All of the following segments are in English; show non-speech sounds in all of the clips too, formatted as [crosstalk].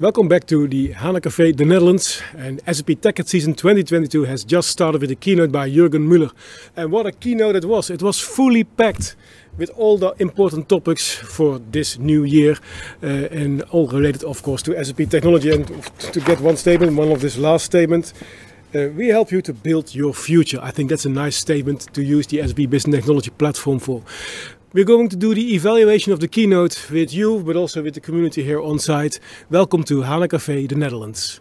Welcome back to the HANA Café, the Netherlands. And SAP TechEd Season 2022 has just started with a keynote by Jürgen Müller. And what a keynote it was! It was fully packed with all the important topics for this new year uh, and all related, of course, to SAP technology. And to get one statement, one of this last statement, uh, we help you to build your future. I think that's a nice statement to use the SAP Business Technology platform for. We're going to do the evaluation of the keynote with you, but also with the community here on site. Welcome to HANA Café, the Netherlands.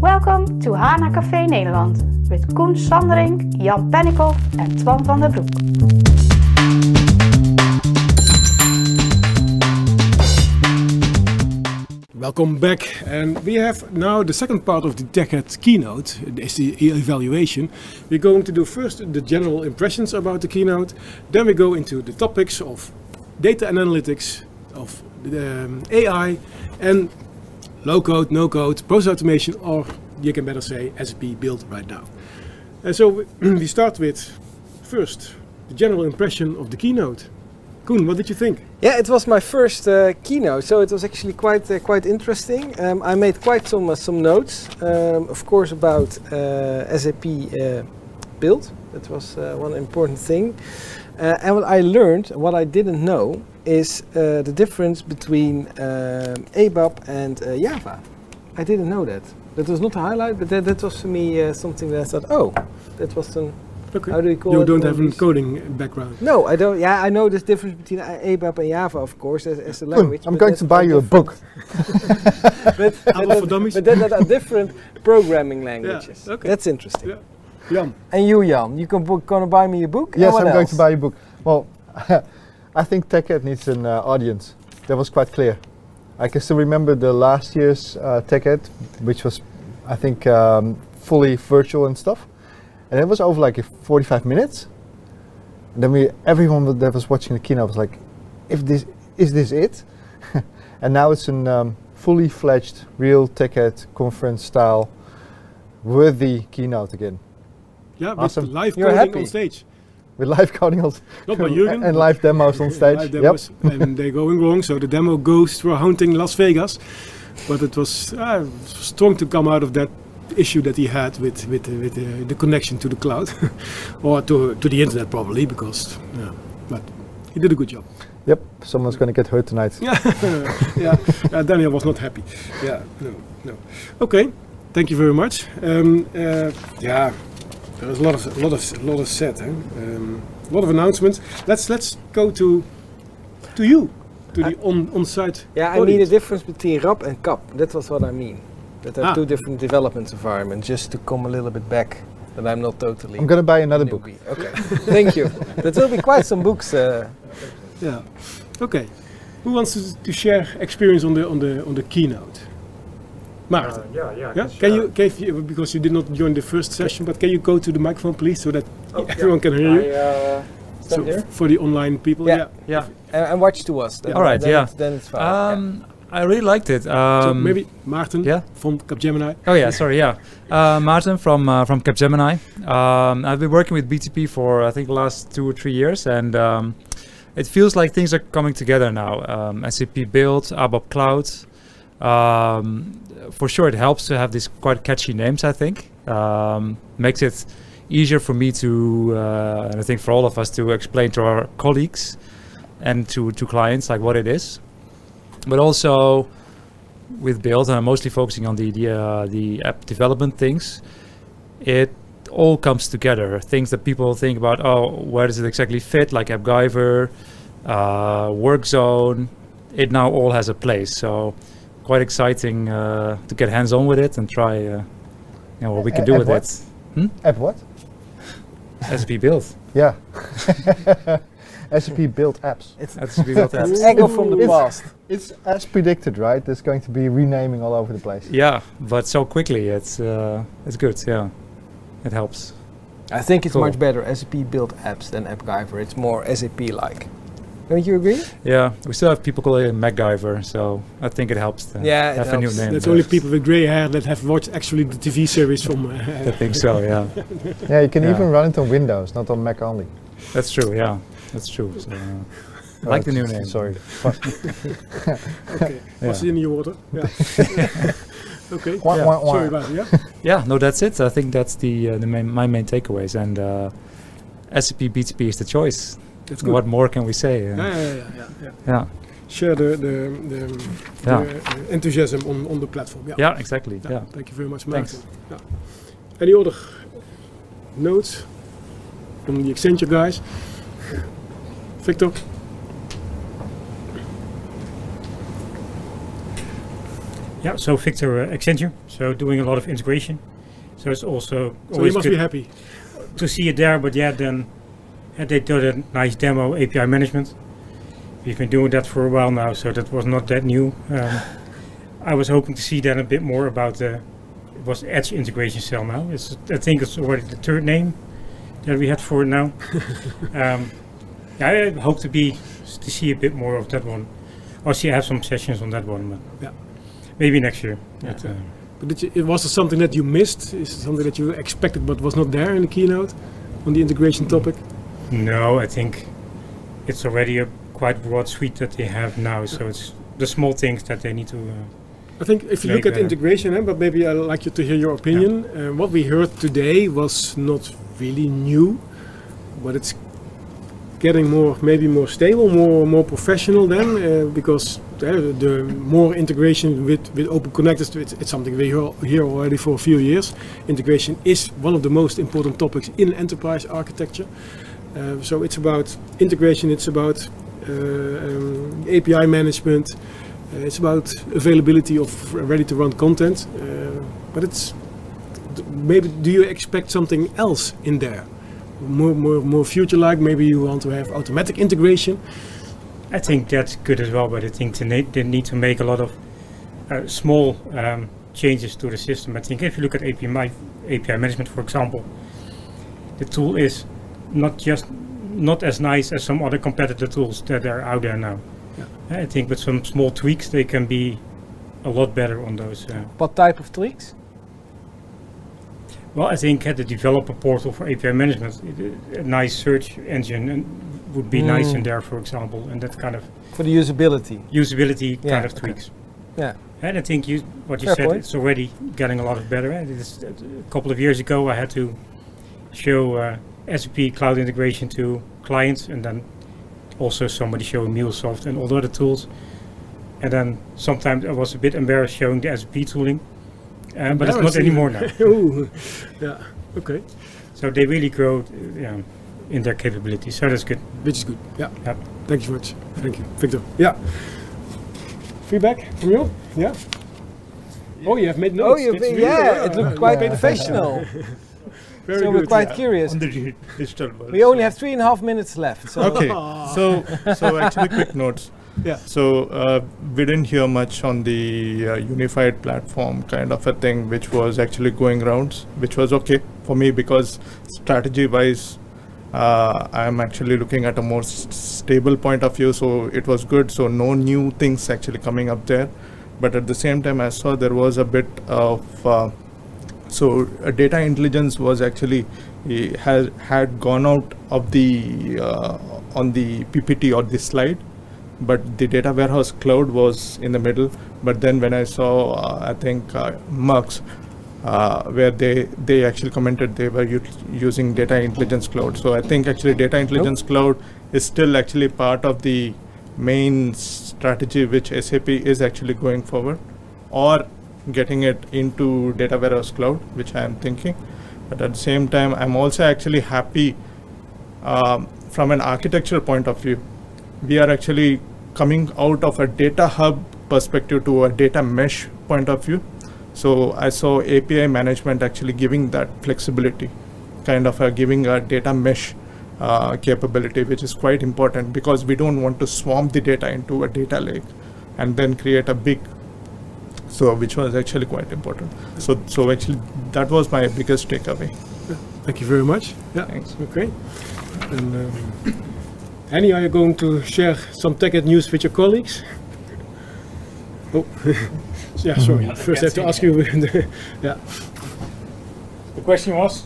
Welcome to HANA Café Nederland with Koen Sandering, Jan Pennekoff and Twan van der Broek. Welcome back, and we have now the second part of the TechEd keynote, is the evaluation. We're going to do first the general impressions about the keynote, then we go into the topics of data and analytics, of um, AI, and low code, no code, process automation, or you can better say SAP build right now. And so [clears throat] we start with first the general impression of the keynote. Koen, what did you think? Yeah, it was my first uh, keynote, so it was actually quite uh, quite interesting. Um, I made quite some uh, some notes, um, of course, about uh, SAP uh, build. That was uh, one important thing. and what I learned, what I didn't know, is the difference between um, ABAP and Java. I didn't know that. That was not a highlight, but that, that was for me something that I thought, oh, that was an Okay. How do you call you it? You don't have a coding background. No, I don't. Yeah, I know the difference between ABAP and Java, of course, as, as a language. I'm going to buy you a book. [laughs] but, [laughs] but, but then there are different [laughs] programming languages. Yeah, okay. That's interesting. Yeah. Jan. And you, Jan, you can gonna buy me a book? Yes, I'm else? going to buy you a book. Well, I think TechEd needs an uh, audience. That was quite clear. I can still remember the last year's uh, TechEd, which was, I think, um, fully virtual and stuff and it was over like 45 minutes. And then we, everyone that was watching the keynote was like, "If this is this it?" [laughs] and now it's a um, fully fledged, real TechEd conference style, worthy keynote again. Yeah, awesome. with live You're coding happy. on stage. With live coding on Not by Jürgen. and live demos on [laughs] stage. live demos, yep. and they're going wrong. So the demo goes through haunting Las Vegas, but it was uh, strong to come out of that issue that he had with with with uh, the connection to the cloud [laughs] or to to the internet probably because yeah, but he did a good job. Yep, someone's going to get hurt tonight. yeah, [laughs] yeah. Uh, Daniel was not happy. Yeah, no, no. Okay, thank you very much. Um, uh, yeah, there was a lot of a lot of a lot of said. Eh? Um, a lot of announcements. Let's let's go to to you to the on on site. Yeah, audience. I mean the difference between RAP and CAP. That was what I mean that are ah. two different development environments. Just to come a little bit back, that I'm not totally. I'm gonna buy another book. Okay, [laughs] thank you. That will be quite some books. Uh, yeah. Okay. Who wants to, to, share experience on the on the on the keynote? Maarten. Uh, yeah, yeah. yeah? Can you, can you, because you did not join the first session, but can you go to the microphone, please, so that oh, everyone yeah. can hear you? I, uh, so here? for the online people, yeah, yeah, yeah. And, watch to us. Then, All right, then yeah. It's, then it's fine. Um, I really liked it. Um, so maybe Martin yeah? from Capgemini. Oh yeah, sorry, yeah. Uh, Maarten from uh, from Capgemini. Um, I've been working with BTP for I think the last two or three years, and um, it feels like things are coming together now. Um, SAP Build, ABAP Cloud. Um, for sure, it helps to have these quite catchy names. I think um, makes it easier for me to, uh, and I think for all of us to explain to our colleagues and to to clients like what it is but also with build, and I'm mostly focusing on the the, uh, the app development things. It all comes together. Things that people think about. Oh, where does it exactly fit? Like AppGyver, uh, WorkZone. It now all has a place. So quite exciting uh, to get hands on with it and try. Uh, you know what we can do with what? it. Hmm? App what? SAP build. Yeah. [laughs] SAP Build Apps. It's SAP Build Apps. [laughs] Echo from the it's past. It's as predicted, right? There's going to be renaming all over the place. Yeah, but so quickly, it's uh, it's good. Yeah, it helps. I think it's cool. much better SAP Build Apps than AppGyver. It's more SAP-like. Don't you agree? Yeah, we still have people calling it MacGyver, so I think it helps. To yeah, have a new name. That's only people with grey hair that have watched actually the TV series from. Uh, I think so. Yeah. yeah, you can yeah. even run it on Windows, not on Mac only. That's true. Yeah. That's true. So, uh, I like the new name. Sorry. [laughs] Okay. Yeah. Was he in your water? Yeah. [laughs] okay. Wah, yeah. wah, wah. Sorry about it. Yeah. Yeah, no, that's it. I think that's the uh, the main, my main takeaways. And uh, SAP BTP is the choice. That's good. What more can we say? Yeah, Uh, yeah, yeah, yeah, yeah. yeah, Share the the, the, yeah, the uh, enthusiasm on, on the platform. Yeah. yeah, exactly. Yeah. Yeah. Thank you very much, Thanks. Martin. Yeah. Any other notes from the Accenture guys? Victor? Yeah, so Victor uh, Accenture, so doing a lot of integration. So it's also So you must be happy. to see it there, but yeah, then uh, they did a nice demo API management. We've been doing that for a while now, so that was not that new. Um, [laughs] I was hoping to see then a bit more about the it was Edge integration cell now. It's I think it's already the third name that we had for it now. [laughs] um, I hope to be to see a bit more of that one. Or see I have some sessions on that one, but Yeah. maybe next year. Yeah. But, uh, But did you, it was it something that you missed? Is it something that you expected but was not there in the keynote on the integration topic? No, I think it's already a quite broad suite that they have now. So it's the small things that they need to. Uh, I think if you look at integration, eh, but maybe I'd like you to hear your opinion. Uh, what we heard today was not really new, but it's getting more, maybe more stable, more more professional then, uh, because uh, the more integration with with open connectors, it's, it's something we hear, already for a few years. Integration is one of the most important topics in enterprise architecture. Uh, so it's about integration. It's about um, API management. It's about availability of ready-to-run content, but it's maybe. Do you expect something else in there? More, more, more future-like. Maybe you want to have automatic integration. I think that's good as well, but I think they need, they need to make a lot of uh, small um, changes to the system. I think if you look at API, ma- API management, for example, the tool is not just not as nice as some other competitor tools that are out there now. I think with some small tweaks, they can be a lot better on those. Uh, What type of tweaks? Well, I think uh, the developer portal for API management, it- a nice search engine and would be nice in Mm. there, for example, and that kind of For the usability. usability Yeah, kind of okay. tweaks. Yeah. And I think you, what you Fair said, point. it's already getting a lot of better. Is, a couple of years ago, I had to show uh, SAP cloud integration to clients, and then also somebody showing MuleSoft and all the other tools. And then sometimes I was a bit embarrassed showing the SAP tooling, uh, but it's not anymore now. [laughs] Ooh, yeah. Okay, So they really grow yeah, in their capabilities. So that's good. which is good. Yeah. Yep. Thank you very much. Thank you, Victor. Yeah. Feedback from you? Yeah. Oh, you have made Oh, notes. you That's really yeah, good. it looked quite Yeah. professional. [laughs] Very so good. we're quite yeah. curious. on the digital world. We only have three and a half minutes left. So Okay, [laughs] so so actually, quick notes. Yeah. So uh, we didn't hear much on the uh, unified platform kind of a thing, which was actually going rounds, which was okay for me because strategy-wise, uh, I'm actually looking at a more stable point of view. So it was good. So no new things actually coming up there, but at the same time, I saw there was a bit of uh, so uh, data intelligence was actually eh, has had gone out of the uh, on the PPT or the slide, but the data warehouse cloud was in the middle. But then when I saw, uh, I think uh, Mux, uh, where they they actually commented they were using data intelligence cloud. So I think actually data intelligence cloud is still actually part of the main strategy which SAP is actually going forward, or getting it into data warehouse cloud, which I am thinking. But at the same time, I'm also actually happy um, from an architectural point of view. We are actually coming out of a data hub perspective to a data mesh point of view. So I saw API management actually giving that flexibility, kind of uh, giving a data mesh uh, capability, which is quite important because we don't want to swamp the data into a data lake and then create a big so which was actually quite important so so actually that was my biggest takeaway Thank you very much. Yeah. Thanks. Okay. And um, Annie, are you going to share some TechEd news with your colleagues? Oh, [laughs] yeah. Sorry. Mm. First, I have to ask you. [laughs] yeah. The question was?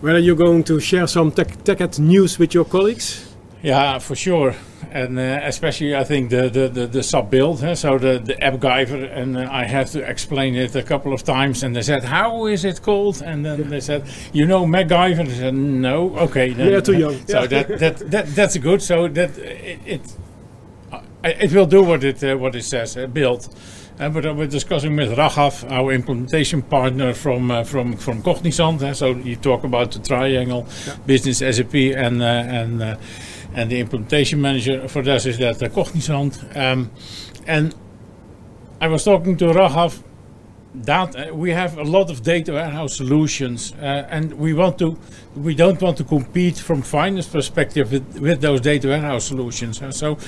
Whether you're going to share some tech, TechEd news with your colleagues? Yeah, for sure, and uh, especially I think the the the, the SAP build. Huh? So the the AppGyver, and uh, I had to explain it a couple of times. And they said, "How is it called?" And then they said, "You know MacGyver." And I said, "No, okay." Then, Yeah, too young. [laughs] So Yeah. that, that that that's good. So that it it, uh, it will do what it uh, what it says. Uh, build. Uh, but uh, we're discussing with Raghav, our implementation partner from uh, from from Cognizant. uh, so you talk about the triangle, business SAP and uh, and and the implementation manager for us is that uh, Cognizant. Um, and I was talking to Raghav. That uh, we have a lot of data warehouse solutions, uh, and we want to, we don't want to compete from finance perspective with, with those data warehouse solutions. Uh, so,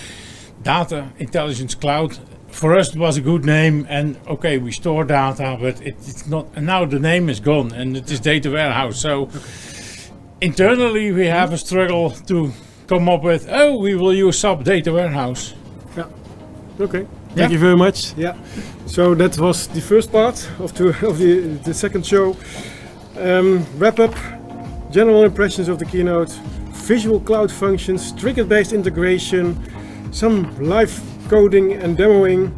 data intelligence cloud for us it was a good name, and okay, we store data, but it, it's not. And now the name is gone, and it is data warehouse. So, internally we have a struggle to come up with. Oh, we will use SAP data warehouse. Yeah. Okay. Yeah. Thank you very much. Yeah. So that was the first part of the [laughs] of the the second show. Um, wrap up. General impressions of the keynote. Visual cloud functions, trigger-based integration, some live coding and demoing.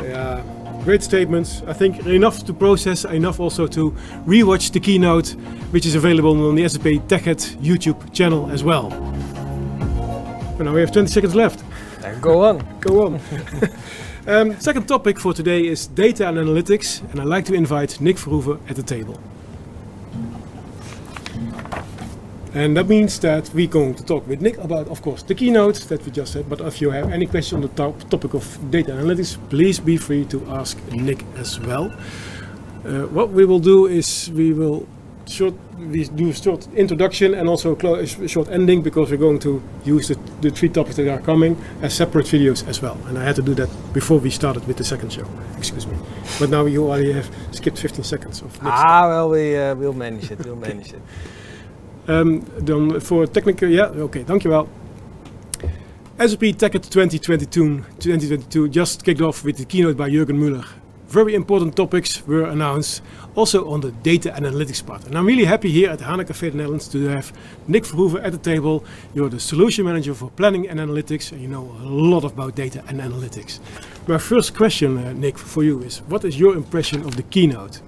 Yeah, great statements. I think enough to process, enough also to rewatch the keynote, which is available on the SAP TechEd YouTube channel as well. And now we have 20 seconds left. Then go on. Go on. um, [laughs] second topic for today is data and analytics, and I'd like to invite Nick Verhoeven at the table. And that means that we're going to talk with Nick about, of course, the keynote that we just said. But if you have any question on the top topic of data analytics, please be free to ask Nick as well. Uh, what we will do is we will short we do a short introduction and also short ending because we're going to use the, the three topics that are coming as separate videos as well. And I had to do that before we started with the second show. Excuse me. But now you already have skipped 15 seconds of Ah, well, we, uh, we'll manage it. We'll manage it. [laughs] Um, dan voor technical, ja, oké, dankjewel. SAP TechEd 2022, 2022 just kicked off with the keynote by Jürgen Müller. Very important topics were announced, also on the data analytics part. And I'm really happy here at HANA Café the Netherlands to have Nick Verhoeven at the table. You're the solution manager for planning and analytics, and you know a lot about data and analytics. My first question, uh, Nick, for you is, what is your impression of the keynote?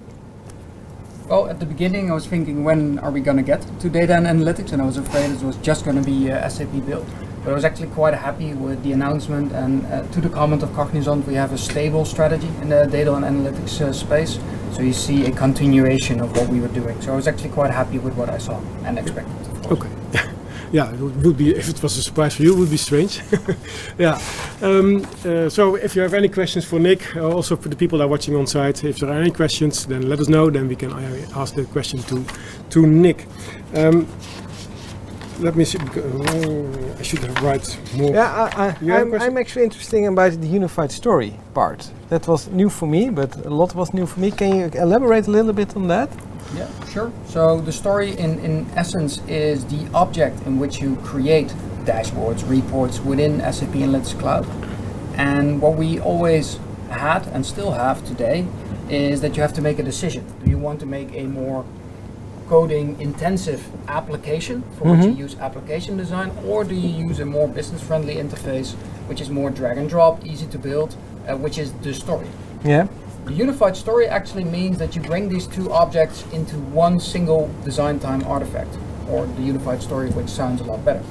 Well, at the beginning, I was thinking, when are we going to get to data and analytics? And I was afraid it was just going to be uh, SAP build. But I was actually quite happy with the announcement. And uh, to the comment of Cognizant, we have a stable strategy in the data and analytics uh, space. So you see a continuation of what we were doing. So I was actually quite happy with what I saw and expected. Okay. [laughs] yeah, it would- would be if it was a surprise for you, it would be strange. [laughs] yeah. Um, uh, so if you have any questions for Nick, uh, also for the people that are watching on site, if there are any questions, then let us know. Then we can uh, ask the question to to Nick. Um, let me see. uh, I should have write more. Yeah, I, I, You have a I'm. I'm actually interested about the unified story part. That was new for me, but a lot was new for me. Can you elaborate a little bit on that? Yeah, sure. So the story in, in essence is the object in which you create dashboards, reports within SAP Analytics Cloud. And what we always had and still have today is that you have to make a decision. Do you want to make a more coding intensive application for which you use application design or do you use a more business friendly interface which is more drag and drop, easy to build, uh, which is the story. Yeah. The unified story actually means that you bring these two objects into one single design time artifact, or the unified story, which sounds a lot better.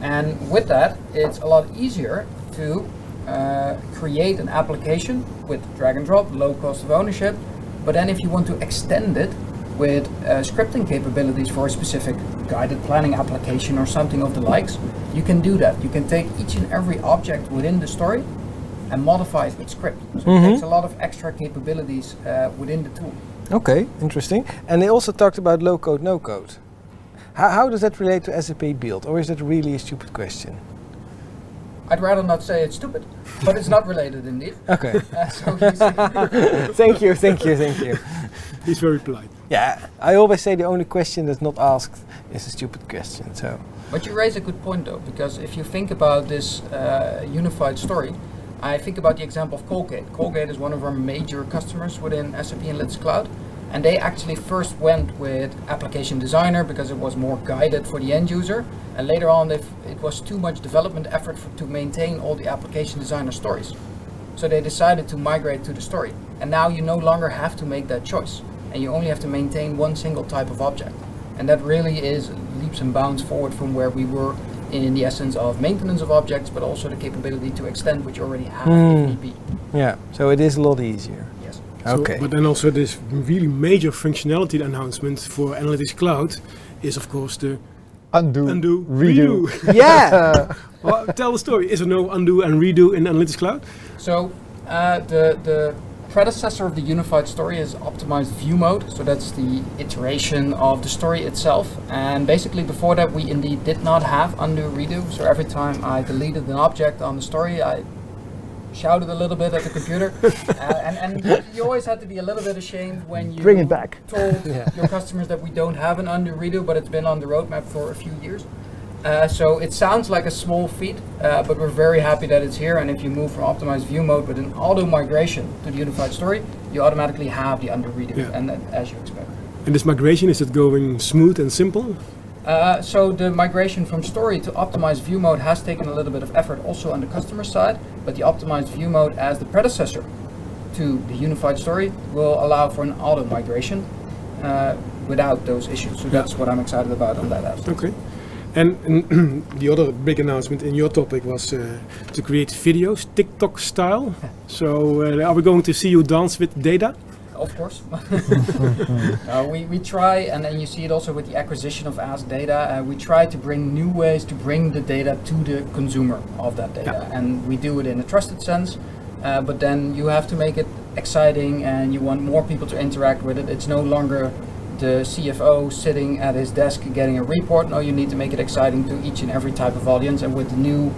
And with that, it's a lot easier to uh, create an application with drag and drop, low cost of ownership. But then, if you want to extend it with uh, scripting capabilities for a specific guided planning application or something of the likes, you can do that. You can take each and every object within the story and modify it with script. So Mhm. it takes a lot of extra capabilities uh, within the tool. Okay, interesting. And they also talked about low code, no code. How, how does that relate to SAP build, or is that really a stupid question? I'd rather not say it's stupid, but it's not related indeed. Okay. [laughs] Uh, so [laughs] thank you, thank you, thank you. He's very polite. Yeah, I always say the only question that's not asked is a stupid question. So. But you raise a good point though, because if you think about this uh, unified story, I think about the example of Colgate. Colgate is one of our major customers within SAP Analytics Cloud, And they actually first went with application designer because it was more guided for the end user. And later on, it was too much development effort for, to maintain all the application designer stories. So they decided to migrate to the story. And now you no longer have to make that choice. And you only have to maintain one single type of object. And that really is leaps and bounds forward from where we were in the essence of maintenance of objects, but also the capability to extend what you already have if. Yeah, so it is a lot easier. Yes. So- Okay. but then also this really major functionality announcement for Analytics Cloud is of course the Undo, undo, redo. redo. [laughs] yeah. well, tell the story. Is there no undo and redo in Analytics Cloud? So uh, the the predecessor of the unified story is optimized view mode. So that's the iteration of the story itself. And basically before that we indeed did not have undo redo. So every time I deleted an object on the story, I shouted a little bit at the computer. [laughs] uh, and, and you always had to be a little bit ashamed when you Bring it back. told [laughs] Yeah. your customers that we don't have an undo redo, but it's been on the roadmap for a few years. Uh, so it sounds like a small feat, uh, but we're very happy that it's here. And if you move from optimized view mode with an auto migration to the unified story, you automatically have the undo redo, Yeah. and that, as you expect. And this migration is it going smooth and simple? Uh, so the migration from story to optimized view mode has taken a little bit of effort also on the customer side, but the optimized view mode as the predecessor to the unified story will allow for an auto migration uh, without those issues. So that's what I'm excited about on that aspect. Okay. And, and the other big announcement in your topic was uh, to create videos, TikTok style. [laughs] so uh, are we going to see you dance with data? Of course. [laughs] uh, we, we try, and then you see it also with the acquisition of Ask Data, uh, we try to bring new ways to bring the data to the consumer of that data. And we do it in a trusted sense, uh, but then you have to make it exciting and you want more people to interact with it. It's no longer the CFO sitting at his desk getting a report. No, you need to make it exciting to each and every type of audience. And with the new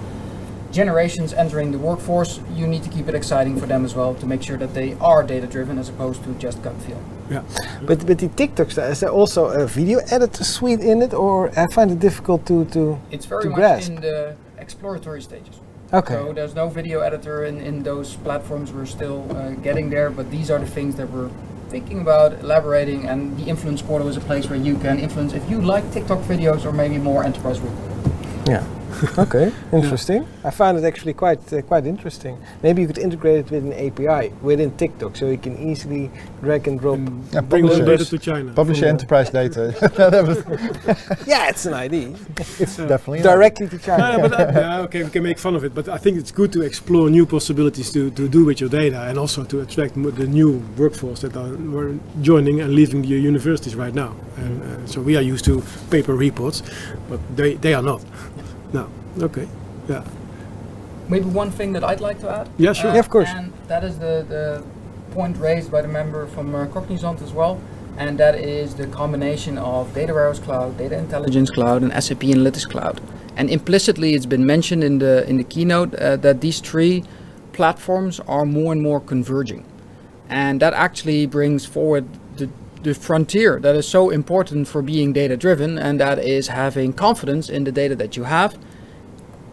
generations entering the workforce, you need to keep it exciting for them as well to make sure that they are data driven as opposed to just gut feel. Yeah, But but the TikToks style, is there also a video editor suite in it, or I find it difficult to to It's very To much grasp. in the exploratory stages. okay. So there's no video editor in, in those platforms. We're still uh, getting there, but these are the things that we're thinking about, elaborating, and the influence portal is a place where you can influence if you like TikTok videos or maybe more enterprise work. Yeah. [laughs] okay. Interesting. I found it actually quite uh, quite interesting. Maybe you could integrate it with an API within TikTok, so you can easily drag and drop. Yeah, Bring publish the data to China. Publish your Yeah. enterprise data. [laughs] [laughs] That was yeah, it's an idea. definitely. Directly to China. no, but uh, yeah, okay, we can make fun of it, but I think it's good to explore new possibilities to, to do with your data and also to attract mo- the new workforce that are were joining and leaving the universities right now. And uh, so we are used to paper reports, but they, they are not. No, okay, yeah. Maybe one thing that I'd like to add. Yeah, sure. uh, Yeah, of course. And that is the, the point raised by the member from uh, Cognizant as well. And that is the combination of Data Warehouse Cloud, Data Intelligence Cloud, and SAP Analytics Cloud. And implicitly, it's been mentioned in the in the keynote uh, that these three platforms are more and more converging, and that actually brings forward the frontier that is so important for being data driven, and that is having confidence in the data that you have,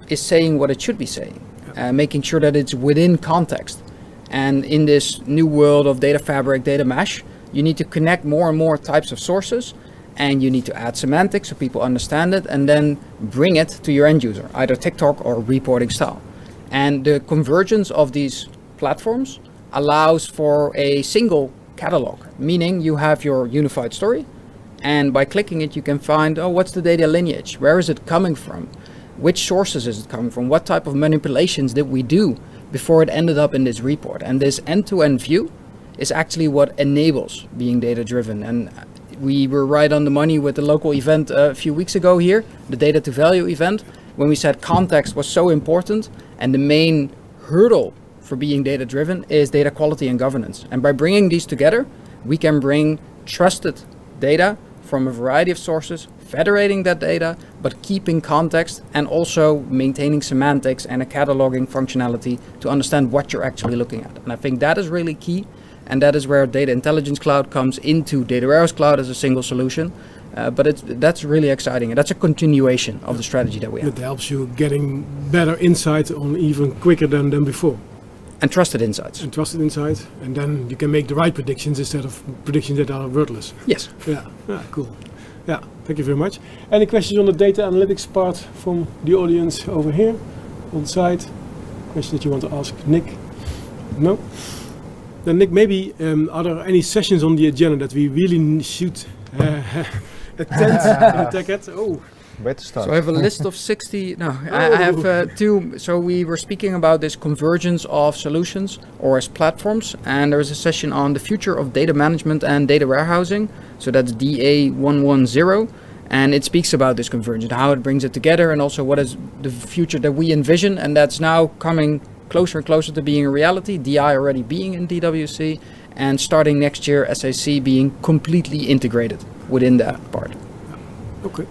is saying what it should be saying, uh, making sure that it's within context. And in this new world of data fabric, data mesh, you need to connect more and more types of sources and you need to add semantics so people understand it and then bring it to your end user, either TikTok or reporting style. And the convergence of these platforms allows for a single catalog, meaning you have your unified story and by clicking it you can find oh what's the data lineage? Where is it coming from? Which sources is it coming from? What type of manipulations did we do before it ended up in this report? And this end-to-end view is actually what enables being data driven and we were right on the money with the local event uh, a few weeks ago here the data to value event when we said context was so important and the main hurdle for being data driven is data quality and governance and by bringing these together we can bring trusted data from a variety of sources, federating that data, but keeping context and also maintaining semantics and a cataloging functionality to understand what you're actually looking at. And I think that is really key. And that is where Data Intelligence Cloud comes into Data Warehouse Cloud as a single solution. Uh, but it's, that's really exciting. And that's a continuation of the strategy that we have. It helps you getting better insight on even quicker than, than before. And trusted insights. and trusted insights. and then you can make the right predictions instead of predictions that are wordless. Yes. Yeah, yeah, cool. Yeah, thank you very much. Any questions on the data analytics part from the audience over here on site? Question that you want to ask Nick? No? Then Nick, maybe um, are there any sessions on the agenda that we really should uh, [laughs] attend in the Oh, Where to start? So I have a list of 60. No, I, I have uh, two. So we were speaking about this convergence of solutions or as platforms, and there is a session on the future of data management and data warehousing. So that's DA 110, and it speaks about this convergence, how it brings it together, and also what is the future that we envision, and that's now coming closer and closer to being a reality. DI already being in DWC, and starting next year, SAC being completely integrated within that part. okay.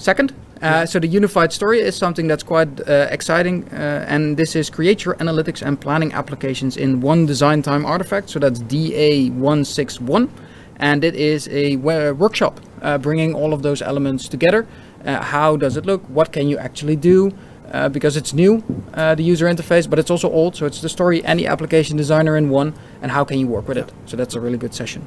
Second, uh, so the unified story is something that's quite uh, exciting, uh, and this is create your analytics and planning applications in one design time artifact. So that's DA161, and it is a workshop uh, bringing all of those elements together. Uh, how does it look? What can you actually do? Uh, because it's new, uh, the user interface, but it's also old. So it's the story and the application designer in one, and how can you work with it? So that's a really good session.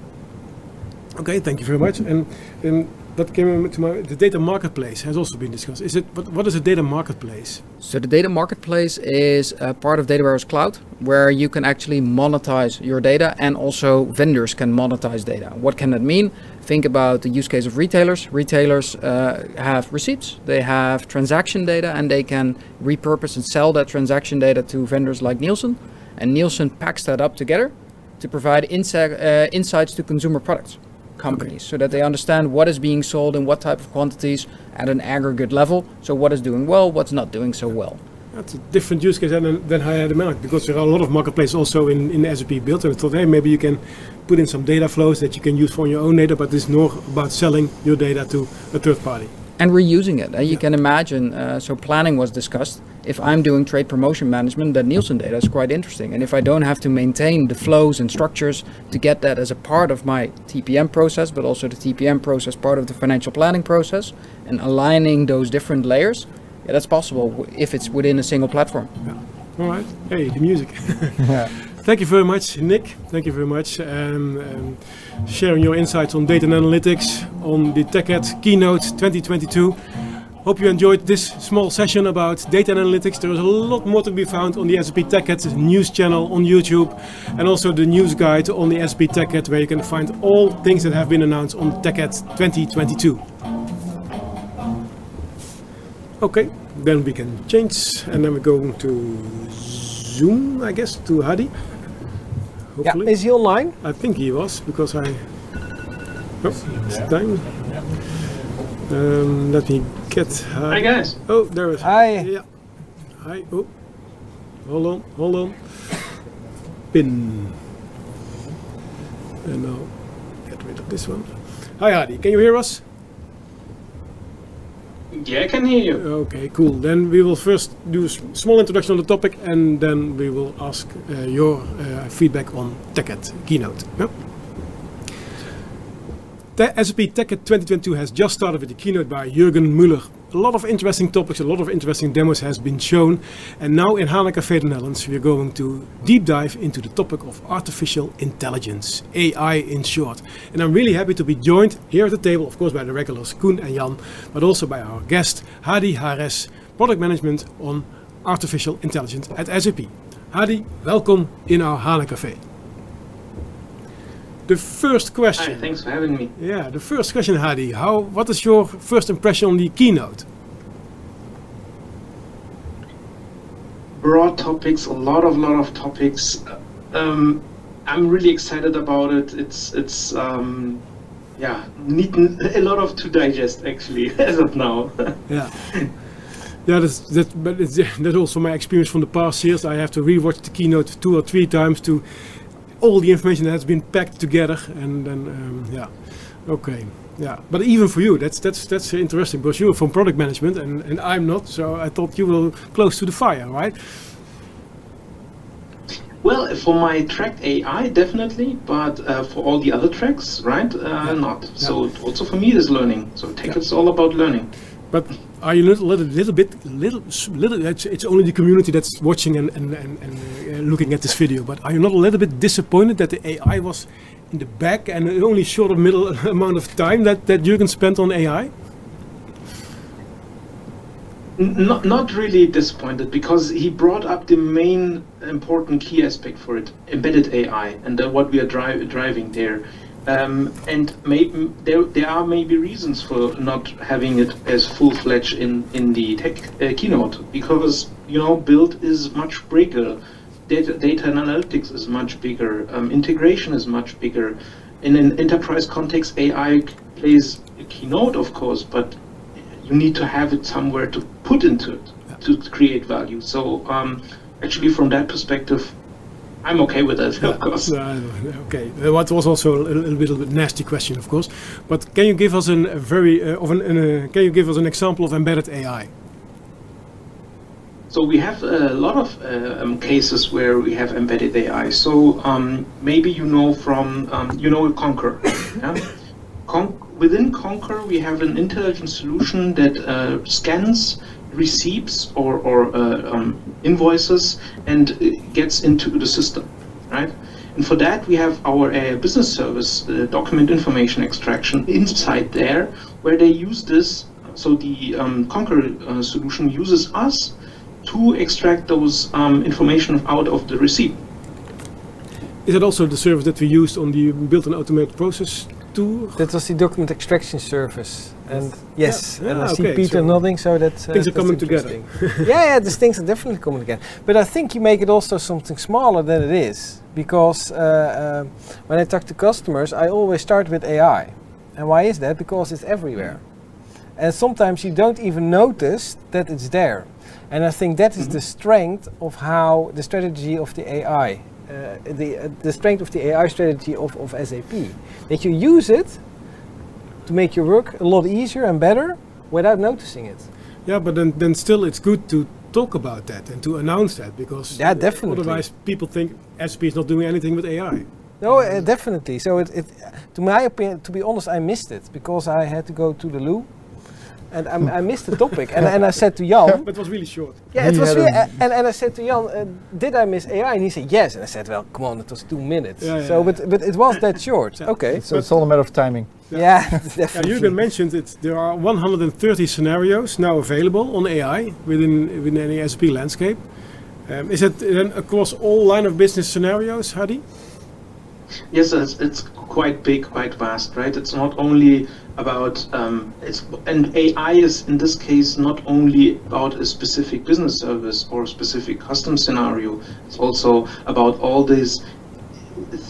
Okay, thank you very much. And, and that came to my the data marketplace has also been discussed. Is it what, what is a data marketplace? So the data marketplace is a part of Data Warehouse Cloud where you can actually monetize your data and also vendors can monetize data. What can that mean? Think about the use case of retailers. Retailers uh, have receipts, they have transaction data, and they can repurpose and sell that transaction data to vendors like Nielsen. And Nielsen packs that up together to provide uh, insights to consumer products companies so that they understand what is being sold in what type of quantities at an aggregate level. So what is doing well, what's not doing so well. That's a different use case than, than in mind because there are a lot of marketplaces also in, in SAP Build. And I thought, hey, maybe you can put in some data flows that you can use for your own data, but it's more about selling your data to a third party. And reusing it. Uh, you can imagine, uh, so planning was discussed. If I'm doing trade promotion management, that Nielsen data is quite interesting. And if I don't have to maintain the flows and structures to get that as a part of my TPM process, but also the TPM process part of the financial planning process, and aligning those different layers, yeah, that's possible w- if it's within a single platform. All right. Hey, the music. yeah. [laughs] Thank you very much, Nick. Thank you very much. Um, um, sharing your insights on data and analytics on the TechEd keynote 2022. Hope you enjoyed this small session about data and analytics. There is a lot more to be found on the SAP TechEd news channel on YouTube and also the news guide on the SAP TechEd where you can find all things that have been announced on TechEd 2022. Okay, then we can change and then we go to Zoom, I guess, to Hadi. Yeah, is he online? I think he was because I. Oh, it's time. Um, let me get. Hi guys. Oh, there is. Hi. Yeah. Hi. Oh. Hold on. Hold on. Pin. And now get rid of this one. Hi, Hadi. Can you hear us? Yeah, I can hear you. Okay, cool. Then we will first do a small introduction on the topic, and then we will ask uh, your uh, feedback on TechEd keynote. Yep. The SAP TechEd 2022 has just started with the keynote by Jürgen Müller. A lot of interesting topics, a lot of interesting demos has been shown, and now in HANA Café the Netherlands we are going to deep dive into the topic of artificial intelligence, AI in short. And I'm really happy to be joined here at the table, of course, by the regulars Koen and Jan, but also by our guest Hadi Hares, product management on artificial intelligence at SAP. Hadi, welcome in our HANA Café. The first question. Hi, question. thanks for having me. Yeah, the first question, Hadi. How? What is your first impression on the keynote? Broad topics, a lot of lot of topics. Um, I'm really excited about it. It's it's um, yeah, need [laughs] a lot of to digest actually [laughs] as of now. [laughs] Yeah. Yeah, that's, that, but it's, that's also my experience from the past years. I have to rewatch the keynote two or three times to all the information that has been packed together, and then um, yeah, okay, yeah. But even for you, that's that's that's interesting because you're from product management, and, and I'm not. So I thought you were close to the fire, right? well, for my track AI definitely, but uh, for all the other tracks, right? Uh, Not. So also for me is learning. So tech Yeah. is all about learning. But are you a little, little, little bit, little, little? It's, it's only the community that's watching and and and, and uh, looking at this video. But are you not a little bit disappointed that the AI was in the back and only short of middle [laughs] amount of time that, that Jürgen spent on AI? Not, not really disappointed because he brought up the main important key aspect for it, embedded AI, and what we are dri- driving there. Um, and may, there, there are maybe reasons for not having it as full-fledged in, in the tech uh, keynote because you know build is much bigger, data, data analytics is much bigger, um, integration is much bigger. In an enterprise context, AI plays a keynote, of course, but you need to have it somewhere to put into it to create value. So um, actually, from that perspective, I'm okay with that, of course. [laughs] Uh, okay, uh, what was also a little, bit of a nasty question, of course. But can you give us an, a very uh, of an, an uh, can you give us an example of embedded AI? So we have a lot of uh, um, cases where we have embedded AI. So um, maybe you know from um, you know Concur. yeah? Con within Concur, we have an intelligent solution that uh, scans receipts or, or uh, um, invoices and gets into the system, right? And for that, we have our uh, business service, uh, document information extraction inside there, where they use this. So the um, Concur uh, solution uses us to extract those um, information out of the receipt. Is that also the service that we used on the built and automated process tool? That was the document extraction service. And yes, yeah, and I yeah, see okay, Peter so nodding, so that uh, things are that's coming together. [laughs] [laughs] yeah, yeah, these things are definitely coming together. But I think you make it also something smaller than it is, because uh, uh, when I talk to customers, I always start with AI. And why is that? Because it's everywhere. And sometimes you don't even notice that it's there. And I think that is Mhm. the strength of how the strategy of the AI, uh, the, uh, the strength of the AI strategy of, of SAP. That you use it to make your work a lot easier and better without noticing it. Yeah, but then, then still it's good to talk about that and to announce that because Yeah, definitely. otherwise people think SAP is not doing anything with AI. No, uh, definitely. So it, it, to my opinion, to be honest, I missed it because I had to go to the loo, and I, I missed the topic. And, and I said to Jan, [laughs] But it was really short. yeah, it He was really, a- and, and I said to Jan, uh, did I miss AI? And he said yes. And I said, well, come on, it was two minutes. Yeah, yeah, so, yeah. but but it was that short. Yeah. Okay. So it's all a matter of timing. Yeah, Yeah, [laughs] definitely. Jürgen mentioned it. There are 130 scenarios now available on AI within within any SAP landscape. Um, is it then across all line of business scenarios, Hadi? Yes, it's, it's quite big, quite vast, right? It's not only about um, it's and AI is in this case not only about a specific business service or a specific custom scenario. It's also about all these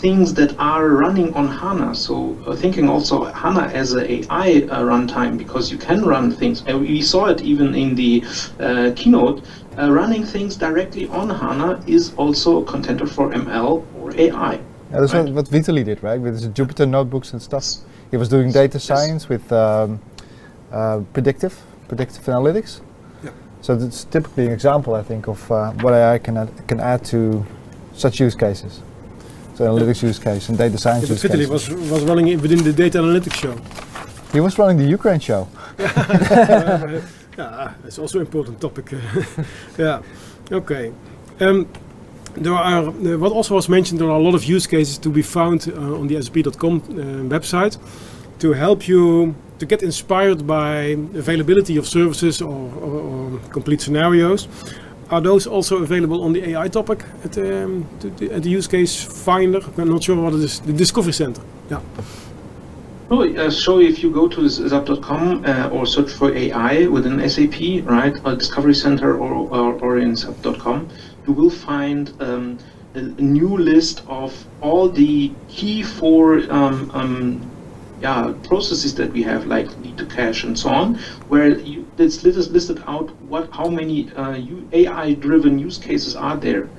things that are running on HANA. So uh, thinking also HANA as a AI uh, runtime because you can run things. And we saw it even in the uh, keynote. Uh, running things directly on HANA is also a contender for ML or AI. Yeah, that's Right. what, Vitaly did, right? With Jupyter notebooks and stuff. He was doing data science with um, uh, predictive, predictive analytics. Yeah. So that's typically an example, I think, of uh, what AI can add, can add to such use cases. So analytics use case and data science Yeah, use Vitaly was was running it within the data analytics show. He was running the Ukraine show. [laughs] yeah, that's also an important topic. [laughs] yeah, okay. Um, there are uh, what also was mentioned. There are a lot of use cases to be found uh, on the sap.com uh, website to help you to get inspired by availability of services or, or, or complete scenarios. Are those also available on the AI topic at, um, to the, at the use case finder? I'm not sure what it is. The Discovery Center. Yeah. Uh, so if you go to sap.com uh, or search for AI within SAP, right, or Discovery Center or, or, or in sap.com, you will find um, a, a new list of all the key four um, um, yeah, processes that we have, like lead to cash and so on, where you, it's listed out what how many uh, AI-driven use cases are there.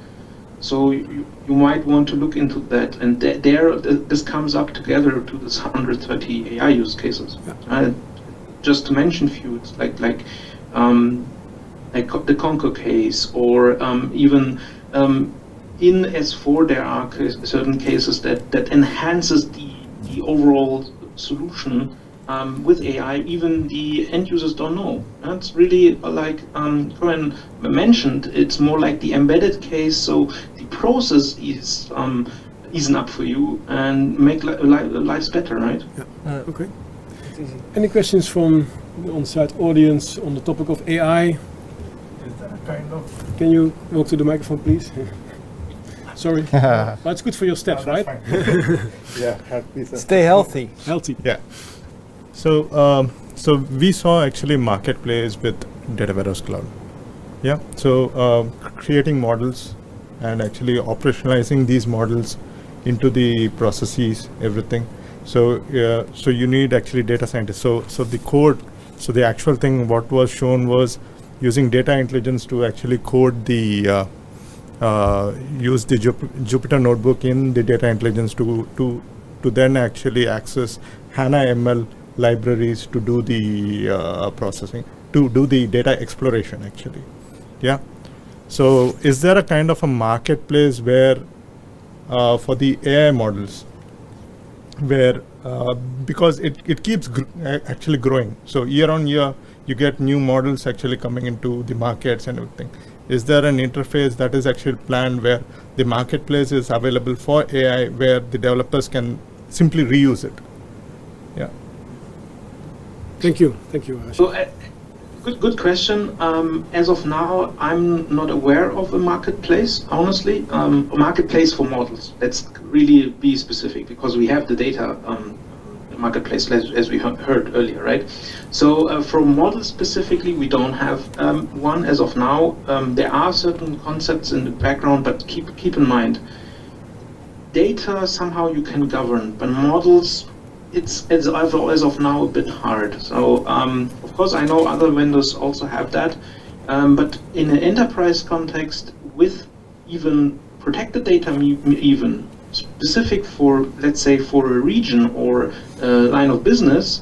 So you, you might want to look into that, and th- there th- this comes up together to this 130 AI use cases. Uh, just to mention a few, it's like like um, like the Concur case, or um, even um, in S4 there are ca- certain cases that that enhances the the overall solution um, with AI, even the end users don't know. That's really uh, like um, Koen mentioned. It's more like the embedded case. So the process is um, easing up for you and make li- li- lives better, right? Yeah. okay. Any questions from the on-site audience on the topic of AI? Kind of. Can you walk to the microphone, please? [laughs] Sorry. [laughs] but it's good for your steps, right? [laughs] yeah. Stay healthy. Healthy. Yeah. So, um, so we saw actually marketplace with Data Warehouse Cloud. Yeah. So, um, creating models and actually operationalizing these models into the processes, everything. So, uh, so you need actually data scientists. So, so the code, so the actual thing, what was shown was using data intelligence to actually code the uh, uh, use the Jup- Jupyter notebook in the data intelligence to to to then actually access HANA ML libraries to do the uh, processing, to do the data exploration actually. Yeah. So is there a kind of a marketplace where uh, for the AI models, where uh, because it, it keeps gr- actually growing. So year on year, you get new models actually coming into the markets and everything. Is there an interface that is actually planned where the marketplace is available for AI, where the developers can simply reuse it? Yeah. Thank you. Thank you. Ash. So, uh, good, good question. Um, as of now, I'm not aware of a marketplace. Honestly, um, a marketplace for models. Let's really be specific because we have the data um, marketplace as, as we heard earlier, right? So, uh, for models specifically, we don't have um, one as of now. Um, there are certain concepts in the background, but keep keep in mind, data somehow you can govern, but models it's as of, as of now a bit hard. So um, of course I know other vendors also have that, um, but in an enterprise context with even protected data, even specific for let's say for a region or a line of business,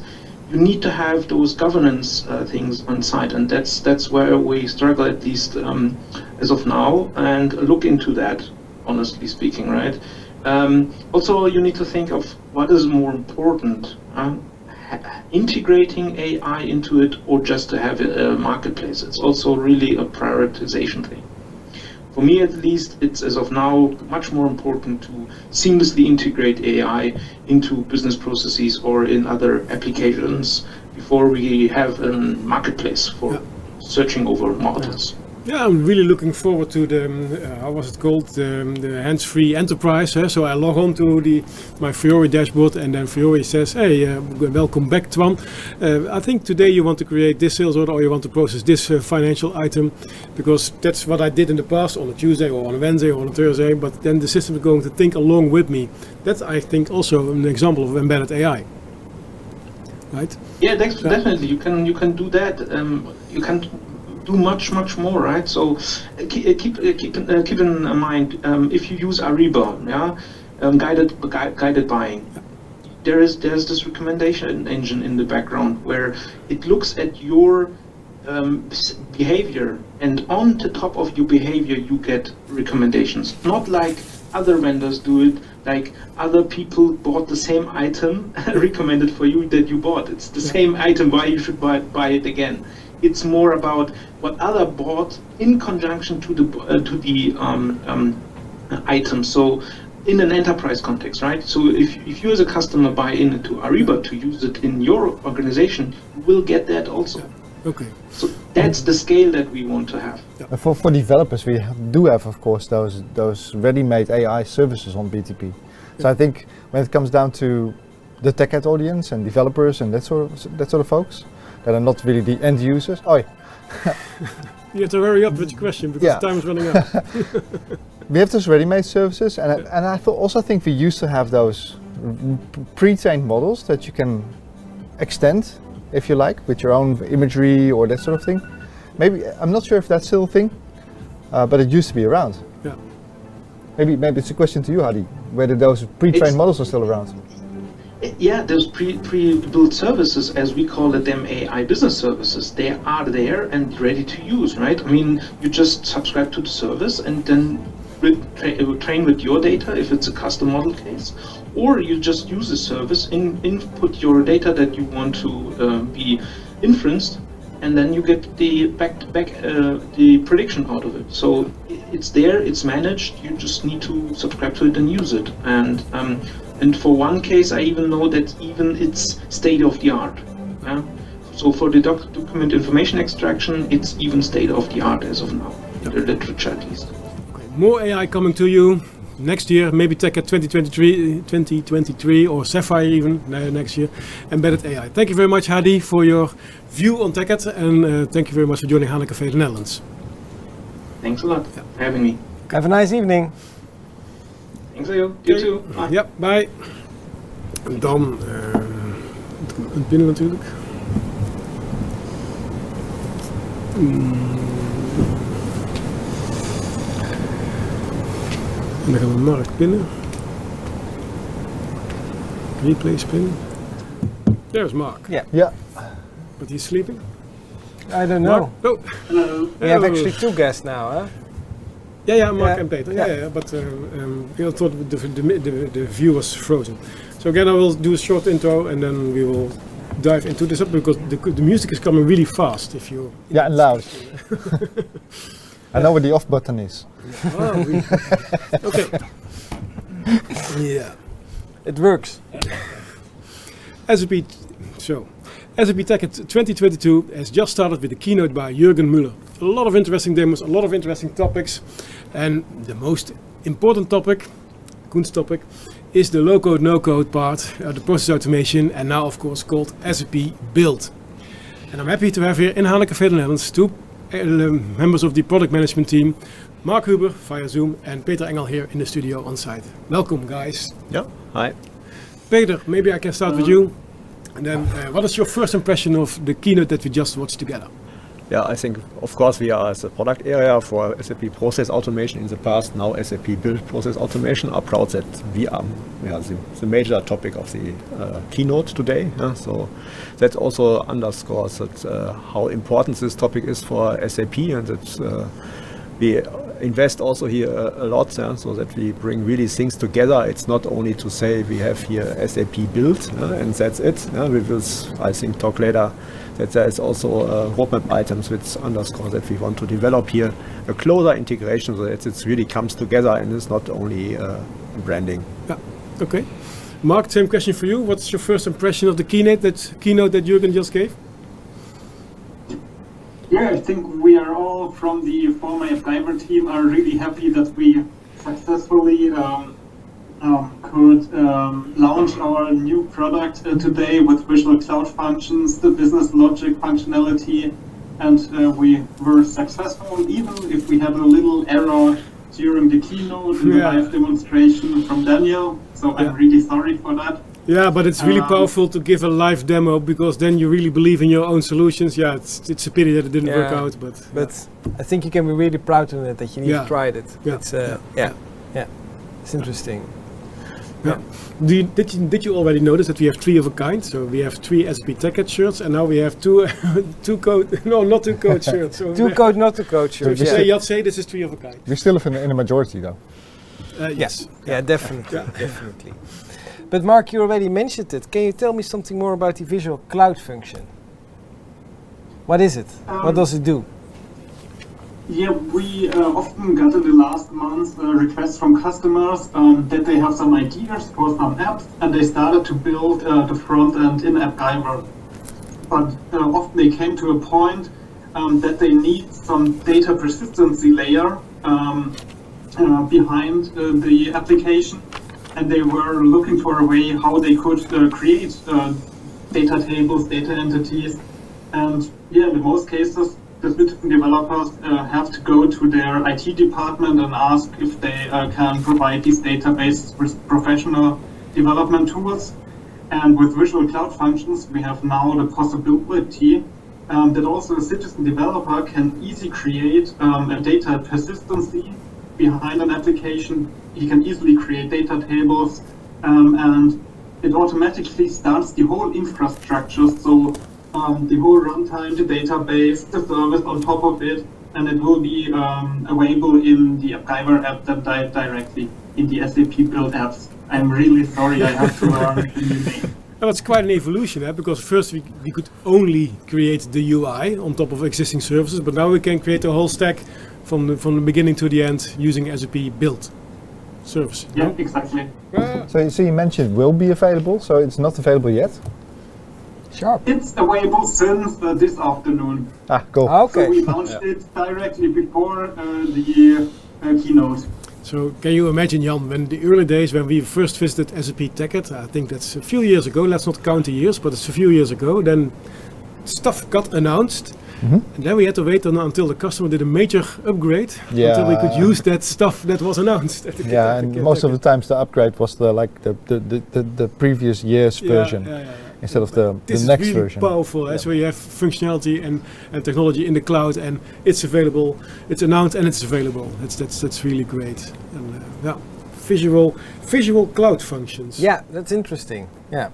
you need to have those governance uh, things on site, and that's that's where we struggle at least um, as of now, and look into that. Honestly speaking, right? Um, also, you need to think of what is more important: ha- integrating AI into it, or just to have a, a marketplace. It's also really a prioritization thing. For me, at least, it's as of now much more important to seamlessly integrate AI into business processes or in other applications before we have a marketplace for searching over models. Yeah, I'm really looking forward to the um, uh, how was it called the, um, the hands-free enterprise. eh? So I log on to the my Fiori dashboard, and then Fiori says, "Hey, uh, welcome back, Twan. Uh, I think today you want to create this sales order, or you want to process this uh, financial item, because that's what I did in the past on a Tuesday or on a Wednesday or on a Thursday. But then the system is going to think along with me. That's I think also an example of embedded AI, right? Yeah, Yeah. definitely. You can you can do that. Um, you can do much much more, right? So uh, keep uh, keep uh, keep, keep in mind um, if you use Ariba, yeah, um, guided gui- guided buying. There is there's this recommendation engine in the background where it looks at your um, behavior, and on the top of your behavior, you get recommendations. Not like other vendors do it, like other people bought the same item [laughs] recommended for you that you bought. It's the same item, why you should buy, buy it again. It's more about what other bought in conjunction to the uh, to the um, um, item. So in an enterprise context, right? So if, if you as a customer buy into Ariba to use it in your organization, you will get that also. Okay. So that's the scale that we want to have. Uh, For, for developers, we ha- do have, of course, those those ready-made AI services on BTP. So I think when it comes down to the TechEd audience and developers and that sort of that sort of folks that are not really the end users. Oh, [laughs] yeah. You have to hurry up with your question because Yeah. time is running out. [laughs] we have those ready-made services, and I, and I thought, also think we used to have those pre-trained models that you can extend, if you like, with your own imagery or that sort of thing. Maybe I'm not sure if that's still a thing, uh, but it used to be around. Yeah. Maybe maybe it's a question to you, Hadi, whether those pre-trained models are still around. Yeah, those pre pre-built services, as we call it, them AI business services, they are there and ready to use, right? I mean, you just subscribe to the service, and then tra- uh, train with your data if it's a custom model case, or you just use a service, and input your data that you want to uh, be inferenced, and then you get the back back uh, the prediction out of it. So it's there, it's managed. You just need to subscribe to it and use it. And um, and for one case, I even know that even it's state of the art. Yeah? So for the doc- document information extraction, it's even state of the art as of now, in the literature at least. Okay, More AI coming to you next year, maybe TechEd 2023, 2023 or Sapphire even next year. Embedded AI. Thank you very much, Hadi, for your view on TechEd, and uh, thank you very much for joining HANA Cafe the Netherlands. Thanks a lot for having me. Have a nice evening. To you. You too. Bye. Ja, bye. En dan eh, het binnen natuurlijk. Mm. En dan gaan we Mark pinnen. Replace pin. There's Mark. Yeah. Yeah. But he's sleeping. I don't know. Mark? Oh. Hello. We have actually two guests now, huh? Yeah, yeah, Mark Yeah. and Peter. Yeah. Yeah, yeah, but uh, um, I thought the, the, the, the view was frozen. So again, I will do a short intro and then we will dive into this up because the, the music is coming really fast. If you Yeah, and loud. [laughs] I know where the off button is. Oh, really? [laughs] okay. Yeah. It works. SAP, so SAP TechEd 2022 has just started with a keynote by Jürgen Müller. A lot of interesting demos, a lot of interesting topics, and the most important topic, Koen's topic, is the low-code, no-code part, uh, the process automation, and now of course called SAP Build. And I'm happy to have here in HANA Café the Netherlands two uh, members of the product management team, Mark Huber via Zoom and Peter Engel here in the studio on site. Welcome guys. Yeah, hi. Peter, maybe I can start with you. And then, uh, what is your first impression of the keynote that we just watched together? Yeah, I think, of course, we are as a product area for SAP Process Automation in the past. Now SAP Build Process Automation are proud that we are yeah, the, the major topic of the uh, keynote today. yeah. So that also underscores that uh, how important this topic is for SAP and that uh, we invest also here a, a lot yeah, so that we bring really things together. It's not only to say we have here SAP build and that's it. We will, I think, talk later that there is also uh, roadmap items which underscore that we want to develop here a closer integration so that it really comes together and it's not only uh, branding. Yeah. Okay. Mark, same question for you. What's your first impression of the keynote that keynote that Jürgen just gave? Yeah, I think we are all from the former Fiverr team are really happy that we successfully um, um, could um, launch our new product uh, today with Visual Cloud Functions, the business logic functionality, and uh, we were successful even if we had a little error during the keynote in the Yeah. live demonstration from Daniel. So Yeah. I'm really sorry for that. Yeah, but it's really Um, powerful to give a live demo because then you really believe in your own solutions. Yeah, it's, it's a pity that it didn't work out, but But I think you can be really proud of it that you Yeah. tried it. Yeah. It's, uh, yeah. yeah, It's interesting. Do you, did you did you already notice that we have three of a kind? So we have three SAP TechEd shirts, and now we have two [laughs] two code [laughs] no not two code shirts. So [laughs] Two code, not to code So if shirts. you Yeah. say Yat say this is three of a kind. We're still in, in a majority though. Uh, yes. Yeah, definitely, definitely. But Mark, you already mentioned it. Can you tell me something more about the Visual Cloud function? What is it? what Um, does it do? Yeah, we uh, often got in the last months uh, requests from customers um, that they have some ideas for some apps and they started to build uh, the front end in AppGyver. But uh, often they came to a point um, that they need some data persistency layer um, uh, behind uh, the application and they were looking for a way how they could create data tables, data entities, and yeah, in most cases, the citizen developers uh, have to go to their IT department and ask if they uh, can provide these databases with professional development tools. And with Visual Cloud Functions, we have now the possibility um, that also a citizen developer can easily create um, a data persistency behind an application. He can easily create data tables um, and it automatically starts the whole infrastructure. So um, the whole runtime, the database, the service on top of it, and it will be um, available in the AppGyver app then di- directly in the SAP build apps. I'm really sorry, I have to learn a new name. Well, it's quite an evolution, eh? because first we, we could only create the UI on top of existing services, but now we can create a whole stack from the, from the beginning to the end using SAP build service. Yeah, no? exactly. So, so you mentioned will be available, so it's not available yet. Sharp. It's available since uh, this afternoon. Ah, cool. So we launched it directly before uh, the uh, keynote. So can you imagine, Jan, when the early days when we first visited SAP TechEd, I think that's a few years ago, let's not count the years, but it's a few years ago, then stuff got announced, Mhm. and then we had to wait on, until the customer did a major upgrade until we could use that stuff that was announced. [laughs] Yeah, and most of the times the upgrade was the like the the, the, the, the previous year's Yeah, version yeah, yeah, yeah. Instead of the, This the is next really version. powerful. eh? So you have functionality and, and technology in the cloud, and it's available. It's announced and it's available. That's that's that's really great. And uh, yeah, visual visual cloud functions. Yeah, that's interesting. Yeah.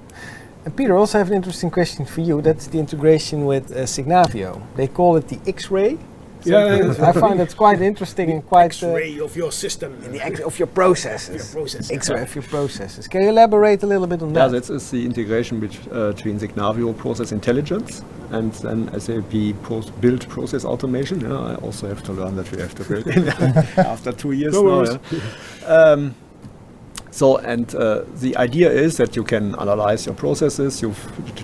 And Peter, also have an interesting question for you. That's the integration with uh, Signavio. They call it the X-ray. Yeah, something. I find that's quite interesting and quite X-ray of your system. the X of your processes. Your process. X-ray of your processes. Can you elaborate a little bit on Yeah, that? that is the integration bet- uh, between Signavio Process Intelligence and then SAP post build process automation. Yeah, I also have to learn that we have to build [laughs] in after two years No now. yeah. Um, so, and uh, the idea is that you can analyze your processes, you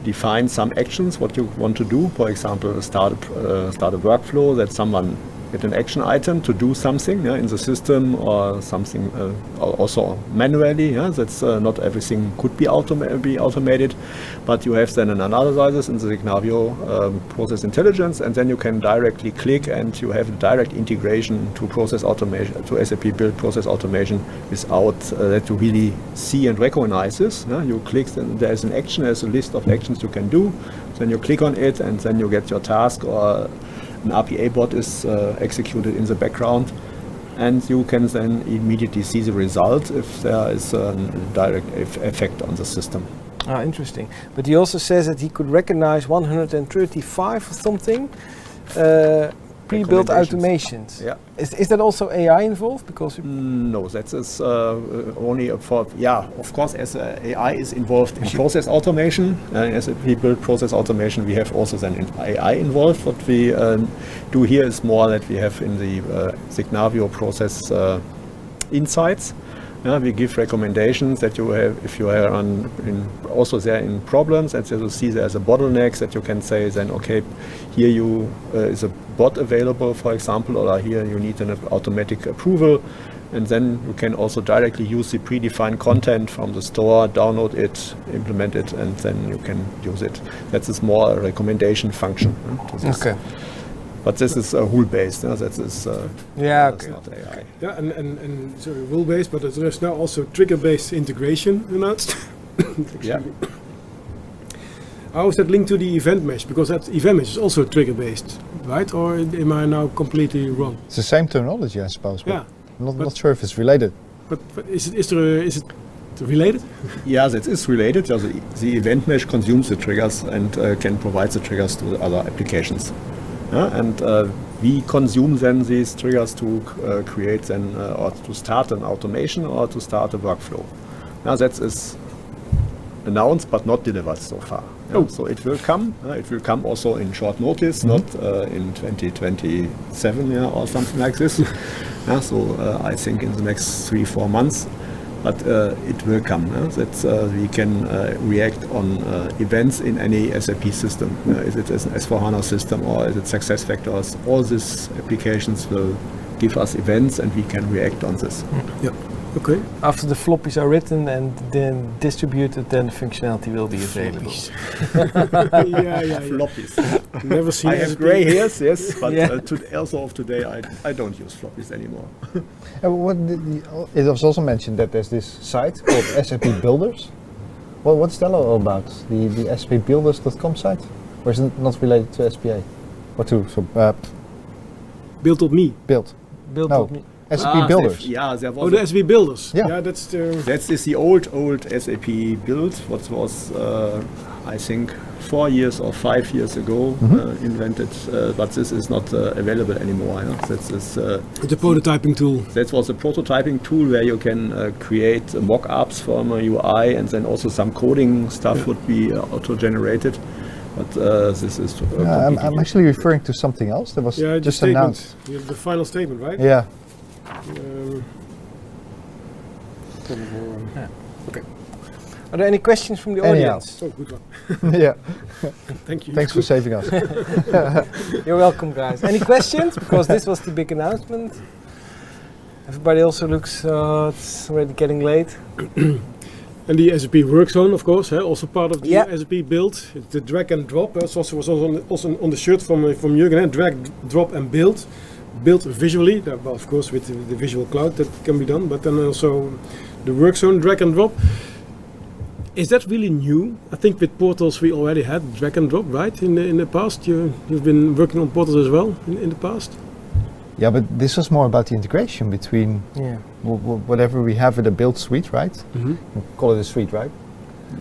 define some actions, what you want to do. For example, start a, uh, start a workflow that someone get an action item to do something yeah, in the system or something uh, also manually. Yeah, that's uh, not everything could be, automa- be automated, but you have then an analysis in the Signavio um, process intelligence, and then you can directly click and you have a direct integration to process automation to SAP build process automation without uh, that you really see and recognize this. yeah. You click, then there's an action, there's a list of actions you can do. Then you click on it, and then you get your task or an RPA bot is uh, executed in the background, and you can then immediately see the result if there is a direct eff- effect on the system. Ah, interesting. But he also says that he could recognize 135 or something uh, pre-built automations. Yeah. Is, is that also AI involved? Because No, that is uh, only for yeah. Of course, as uh, AI is involved in process automation, uh, as we build process automation, we have also then in AI involved. What we um, do here is more that we have in the uh, Signavio process uh, insights. Yeah, we give recommendations that you have if you are on in also there in problems and you see there's a bottleneck that you can say then okay here you uh, is a bot available for example or here you need an automatic approval and then you can also directly use the predefined content from the store download it implement it and then you can use it that is more a recommendation function. Okay. But this is uh, rule based uh, that is uh, Yeah, that's okay. not AI Yeah, and, and, and so rule based, but there's now also trigger based integration announced. [coughs] yeah How is that linked to the event mesh? Because that event mesh is also trigger based, right? Or am I now completely wrong? It's the same terminology, I suppose. But Yeah, I'm not, but- not sure if it's related. but, but is it is there a, is it related? [laughs] Yeah, that is related. Yeah, the, the event mesh consumes the triggers and uh, can provide the triggers to the other applications. Yeah, and uh, we consume then these triggers to uh, create then uh, or to start an automation or to start a workflow. Now that is announced but not delivered so far. Yeah, Oh. So it will come. uh, it will come also in short notice, not uh, in 2027 yeah, or something like this. [laughs] yeah, so uh, I think in the next three four months but uh, it will come. That uh, we can uh, react on events in any SAP system. Is it an S4HANA system or is it SuccessFactors? All these applications will give us events and we can react on this. Yeah. Okay. after the floppies are written and then distributed, then the functionality will be available. [laughs] yeah, yeah, yeah. Floppies. Never seen I have gray hairs, yes, [laughs] but Yeah. uh, to, also of today I, I don't use floppies anymore. [laughs] Uh, what did the, it was also mentioned that there's this site called SAP Builders. Well, what's that all about? The, the SAPbuilders.com site? Or is it not related to SPA? Or to so, uh, Built on me. build? Built No. Up me. SAP Ah, builders. they've- Yeah, there was Oh, the a- SAP builders. Yeah. that's the. That is the old, old SAP build, what was, uh, I think, four years or five years ago Mhm. uh, invented, uh, but this is not uh, available anymore. Yeah? That is, uh, The prototyping tool. that was a prototyping tool where you can uh, create uh, mock-ups from a UI, and then also some coding stuff Yeah. would be uh, auto-generated. But uh, this is. Uh, Uh, I'm, I'm actually referring to something else that was Yeah, just announced. You the final statement, right? Yeah. Um, Are there any questions from the Anyhow. audience? oh, good one. [laughs] [laughs] yeah. Thank you. Thanks for saving us. [laughs] You're welcome, guys. Any questions? Because this was the big announcement. Everybody also looks. Uh, it's already getting late. [clears throat] And the SAP work zone, of course, eh, also part of the Yeah. SAP build. It's the drag and drop. It also was also on the, also on the shirt from uh, from Jürgen. eh, Drag, drop, and build. Build visually. That, well, of course, with the, the visual cloud that can be done. But then also the work zone, drag and drop. Is that really new? I think with portals we already had drag and drop, right? In the in the past, you you've been working on portals as well in, in the past. Yeah, but this was more about the integration between Yeah. w- w- whatever we have in the build suite, right? Mm-hmm. We call it a suite, right?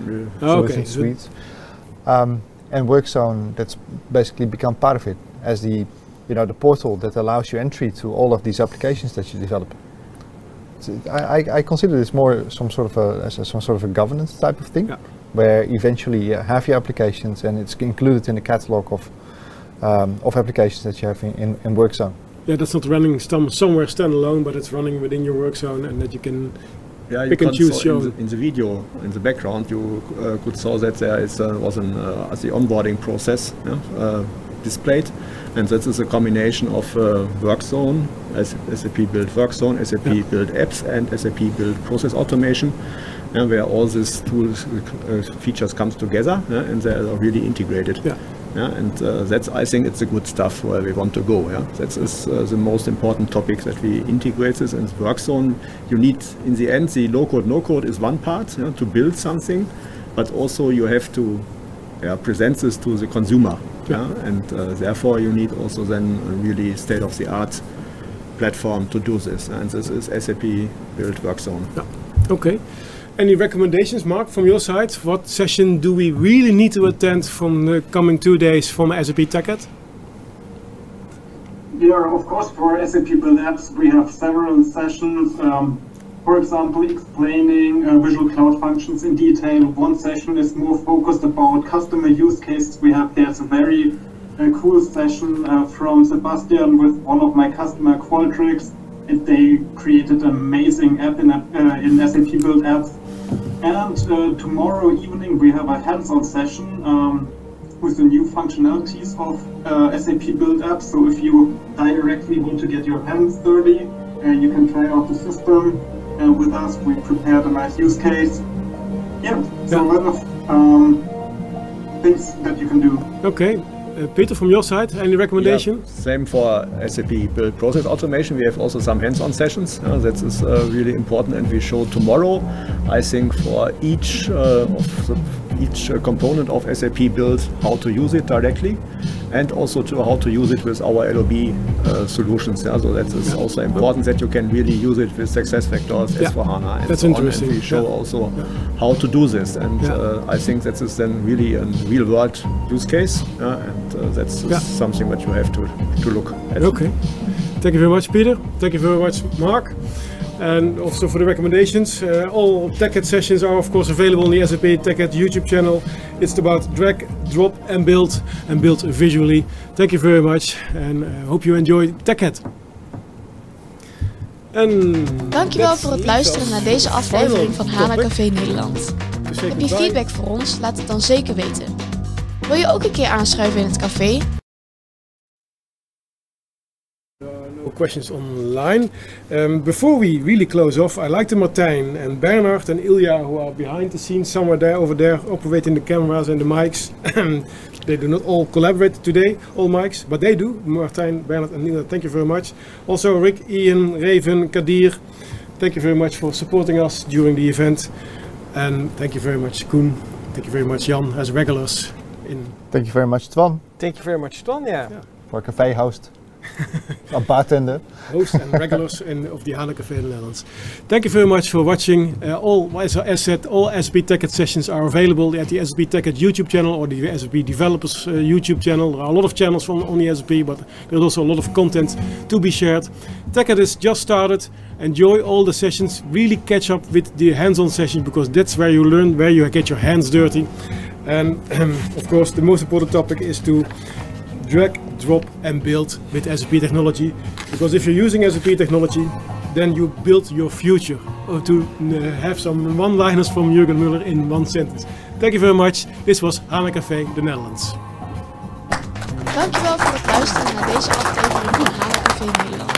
okay. Solution so- suite. Um, and WorkZone that's basically become part of it as the you know the portal that allows you entry to all of these applications that you develop. I, I, I consider this more some sort of a as a, some sort of a governance type of thing, Yeah. where eventually you have your applications and it's included in the catalog of um, of applications that you have in, in, in WorkZone. Yeah, that's not running some, somewhere standalone, but it's running within your work zone, and that you can. Yeah, you Pick and choose saw your in the, in the video in the background. You uh, could saw that there is uh, was an uh, the onboarding process yeah, uh, displayed, and that is a combination of uh, WorkZone, as SAP Build WorkZone, SAP Yeah. Build Apps, and SAP Build Process Automation, yeah, where all these tools uh, features comes together yeah, and they are really integrated. Yeah. Yeah, and uh, that's I think it's a good stuff where we want to go. Yeah, that is uh, the most important topic that we integrate this in work zone. You need in the end the low code no code is one part yeah, to build something, but also you have to yeah, present this to the consumer. Yeah, and uh, therefore you need also then a really state of the art platform to do this. And this is SAP build work zone. Okay. Any recommendations, Mark, from your side? What session do we really need to attend from the coming two days from SAP TechEd? Yeah, of course, for SAP Build Apps, we have several sessions. Um, for example, explaining uh, Visual Cloud Functions in detail. One session is more focused about customer use cases. We have there's a very uh, cool session uh, from Sebastian with one of my customer Qualtrics. And they created an amazing app in, uh, in SAP Build Apps. And uh, tomorrow evening we have a hands-on session um, with the new functionalities of uh, SAP Build Apps. So if you directly want to get your hands dirty, you can try out the system. Uh, with us, we prepared a nice use case. Yeah, so a lot of um, things that you can do. Okay. Uh, Peter, from your side, any recommendation? Yeah, same for SAP Build Process Automation. We have also some hands-on sessions. Uh, that is uh, really important, and we show tomorrow. I think for each uh, of the, each uh, component of SAP Build how to use it directly, and also to how to use it with our LOB uh, solutions. Yeah, so that is also important that you can really use it with SuccessFactors, Yeah, S4HANA, and that's so on. interesting. And we show Yeah. also how to do this, and Yeah. uh, I think that is then really a real-world use case, and uh, that's Yeah. something that you have to to look at. Okay. Thank you very much, Peter. Thank you very much, Mark. And also for the recommendations. Uh, all TechEd sessions are, of course, available on the SAP TechEd YouTube channel. It's about drag, drop, and build, and build visually. Thank you very much, and uh, hope you enjoy TechEd. En Dankjewel voor het luisteren naar deze aflevering van HANA. Café Nederland. Heb je feedback voor ons? Laat het dan zeker weten. Wil je ook een keer aanschuiven in het café? No questions online. Um, before we really close off, I like to Martijn and Bernard and Ilya, who are behind the scenes somewhere there, over there, operating the cameras and the mics. [clears throat] they do not all collaborate today, all mics, but they do. Martijn, Bernard, and Ilya, thank you very much. Also, Rick, Ian, Raven, Kadir, thank you very much for supporting us during the event. And thank you very much, Koen. Thank you very much, Jan, as regulars in Thank you very much, Twan, Thank you very much, Ton. Yeah. for cafe host. [laughs] a bartender. Host and regulars in, of the HANA Cafe in the Netherlands. Thank you very much for watching. Uh, all, as I said, all SAP TechEd sessions are available at the SAP TechEd YouTube channel or the SAP Developers uh, YouTube channel. There are a lot of channels from on the SAP, but there's also a lot of content to be shared. TechEd has just started. Enjoy all the sessions. Really catch up with the hands-on sessions because that's where you learn, where you get your hands dirty. And [clears throat] of course, the most important topic is to drag, drop and build with SAP technology. Because if you're using SAP technology, then you build your future. To uh, have some one-liners from Jurgen Muller in one sentence. Thank you very much. This was HANA Café, the Netherlands. Dankjewel voor het luisteren naar deze aflevering van HANA Café Nederland.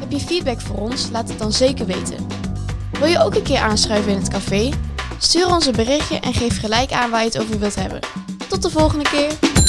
Heb je feedback voor ons? Laat het dan zeker weten. Wil je ook een keer aanschuiven in het café? Stuur ons een berichtje en geef gelijk aan waar je het over wilt hebben. Tot de volgende keer!